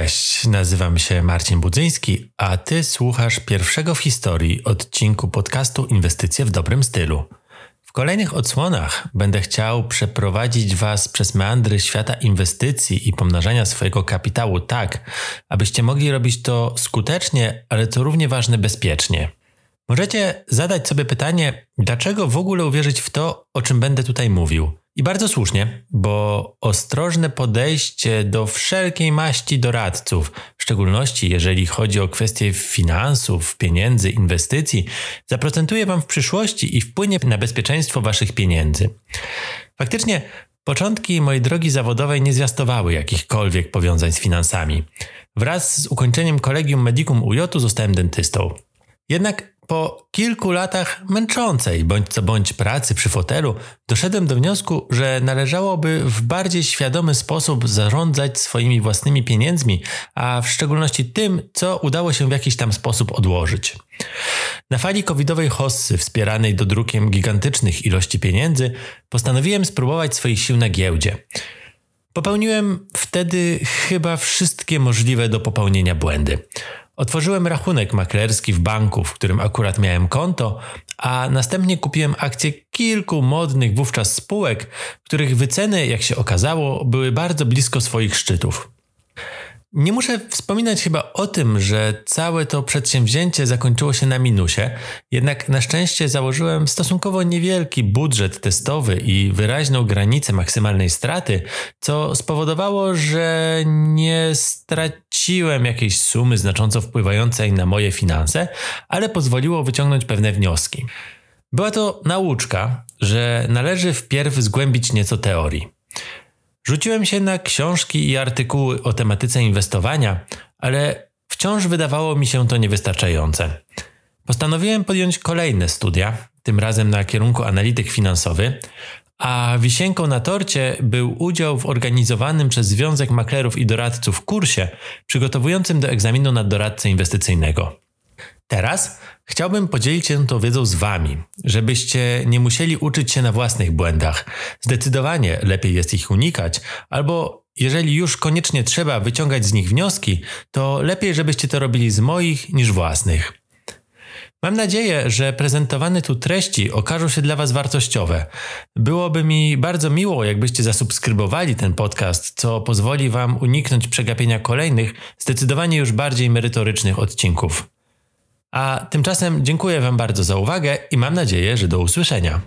Cześć, nazywam się Marcin Budzyński, a ty słuchasz pierwszego w historii odcinku podcastu Inwestycje w dobrym stylu. W kolejnych odsłonach będę chciał przeprowadzić Was przez meandry świata inwestycji i pomnażania swojego kapitału tak, abyście mogli robić to skutecznie, ale co równie ważne bezpiecznie. Możecie zadać sobie pytanie, dlaczego w ogóle uwierzyć w to, o czym będę tutaj mówił. I bardzo słusznie, bo ostrożne podejście do wszelkiej maści doradców, w szczególności jeżeli chodzi o kwestie finansów, pieniędzy, inwestycji, zaprocentuje Wam w przyszłości i wpłynie na bezpieczeństwo Waszych pieniędzy. Faktycznie, początki mojej drogi zawodowej nie zwiastowały jakichkolwiek powiązań z finansami. Wraz z ukończeniem kolegium medicum UJ zostałem dentystą. Jednak po kilku latach męczącej bądź co bądź pracy przy fotelu, doszedłem do wniosku, że należałoby w bardziej świadomy sposób zarządzać swoimi własnymi pieniędzmi, a w szczególności tym, co udało się w jakiś tam sposób odłożyć. Na fali covidowej hossy, wspieranej dodrukiem gigantycznych ilości pieniędzy, postanowiłem spróbować swoich sił na giełdzie. Popełniłem wtedy chyba wszystkie możliwe do popełnienia błędy. Otworzyłem rachunek maklerski w banku, w którym akurat miałem konto, a następnie kupiłem akcje kilku modnych wówczas spółek, których wyceny, jak się okazało, były bardzo blisko swoich szczytów. Nie muszę wspominać chyba o tym, że całe to przedsięwzięcie zakończyło się na minusie, jednak na szczęście założyłem stosunkowo niewielki budżet testowy i wyraźną granicę maksymalnej straty, co spowodowało, że nie straciłem jakiejś sumy znacząco wpływającej na moje finanse, ale pozwoliło wyciągnąć pewne wnioski. Była to nauczka, że należy wpierw zgłębić nieco teorii. Rzuciłem się na książki i artykuły o tematyce inwestowania, ale wciąż wydawało mi się to niewystarczające. Postanowiłem podjąć kolejne studia, tym razem na kierunku analityk finansowy, a wisienką na torcie był udział w organizowanym przez Związek Maklerów i Doradców kursie przygotowującym do egzaminu na doradcę inwestycyjnego. Teraz chciałbym podzielić się tą wiedzą z Wami, żebyście nie musieli uczyć się na własnych błędach. Zdecydowanie lepiej jest ich unikać, albo jeżeli już koniecznie trzeba wyciągać z nich wnioski, to lepiej, żebyście to robili z moich niż własnych. Mam nadzieję, że prezentowane tu treści okażą się dla Was wartościowe. Byłoby mi bardzo miło, jakbyście zasubskrybowali ten podcast, co pozwoli Wam uniknąć przegapienia kolejnych, zdecydowanie już bardziej merytorycznych odcinków. A tymczasem dziękuję Wam bardzo za uwagę i mam nadzieję, że do usłyszenia.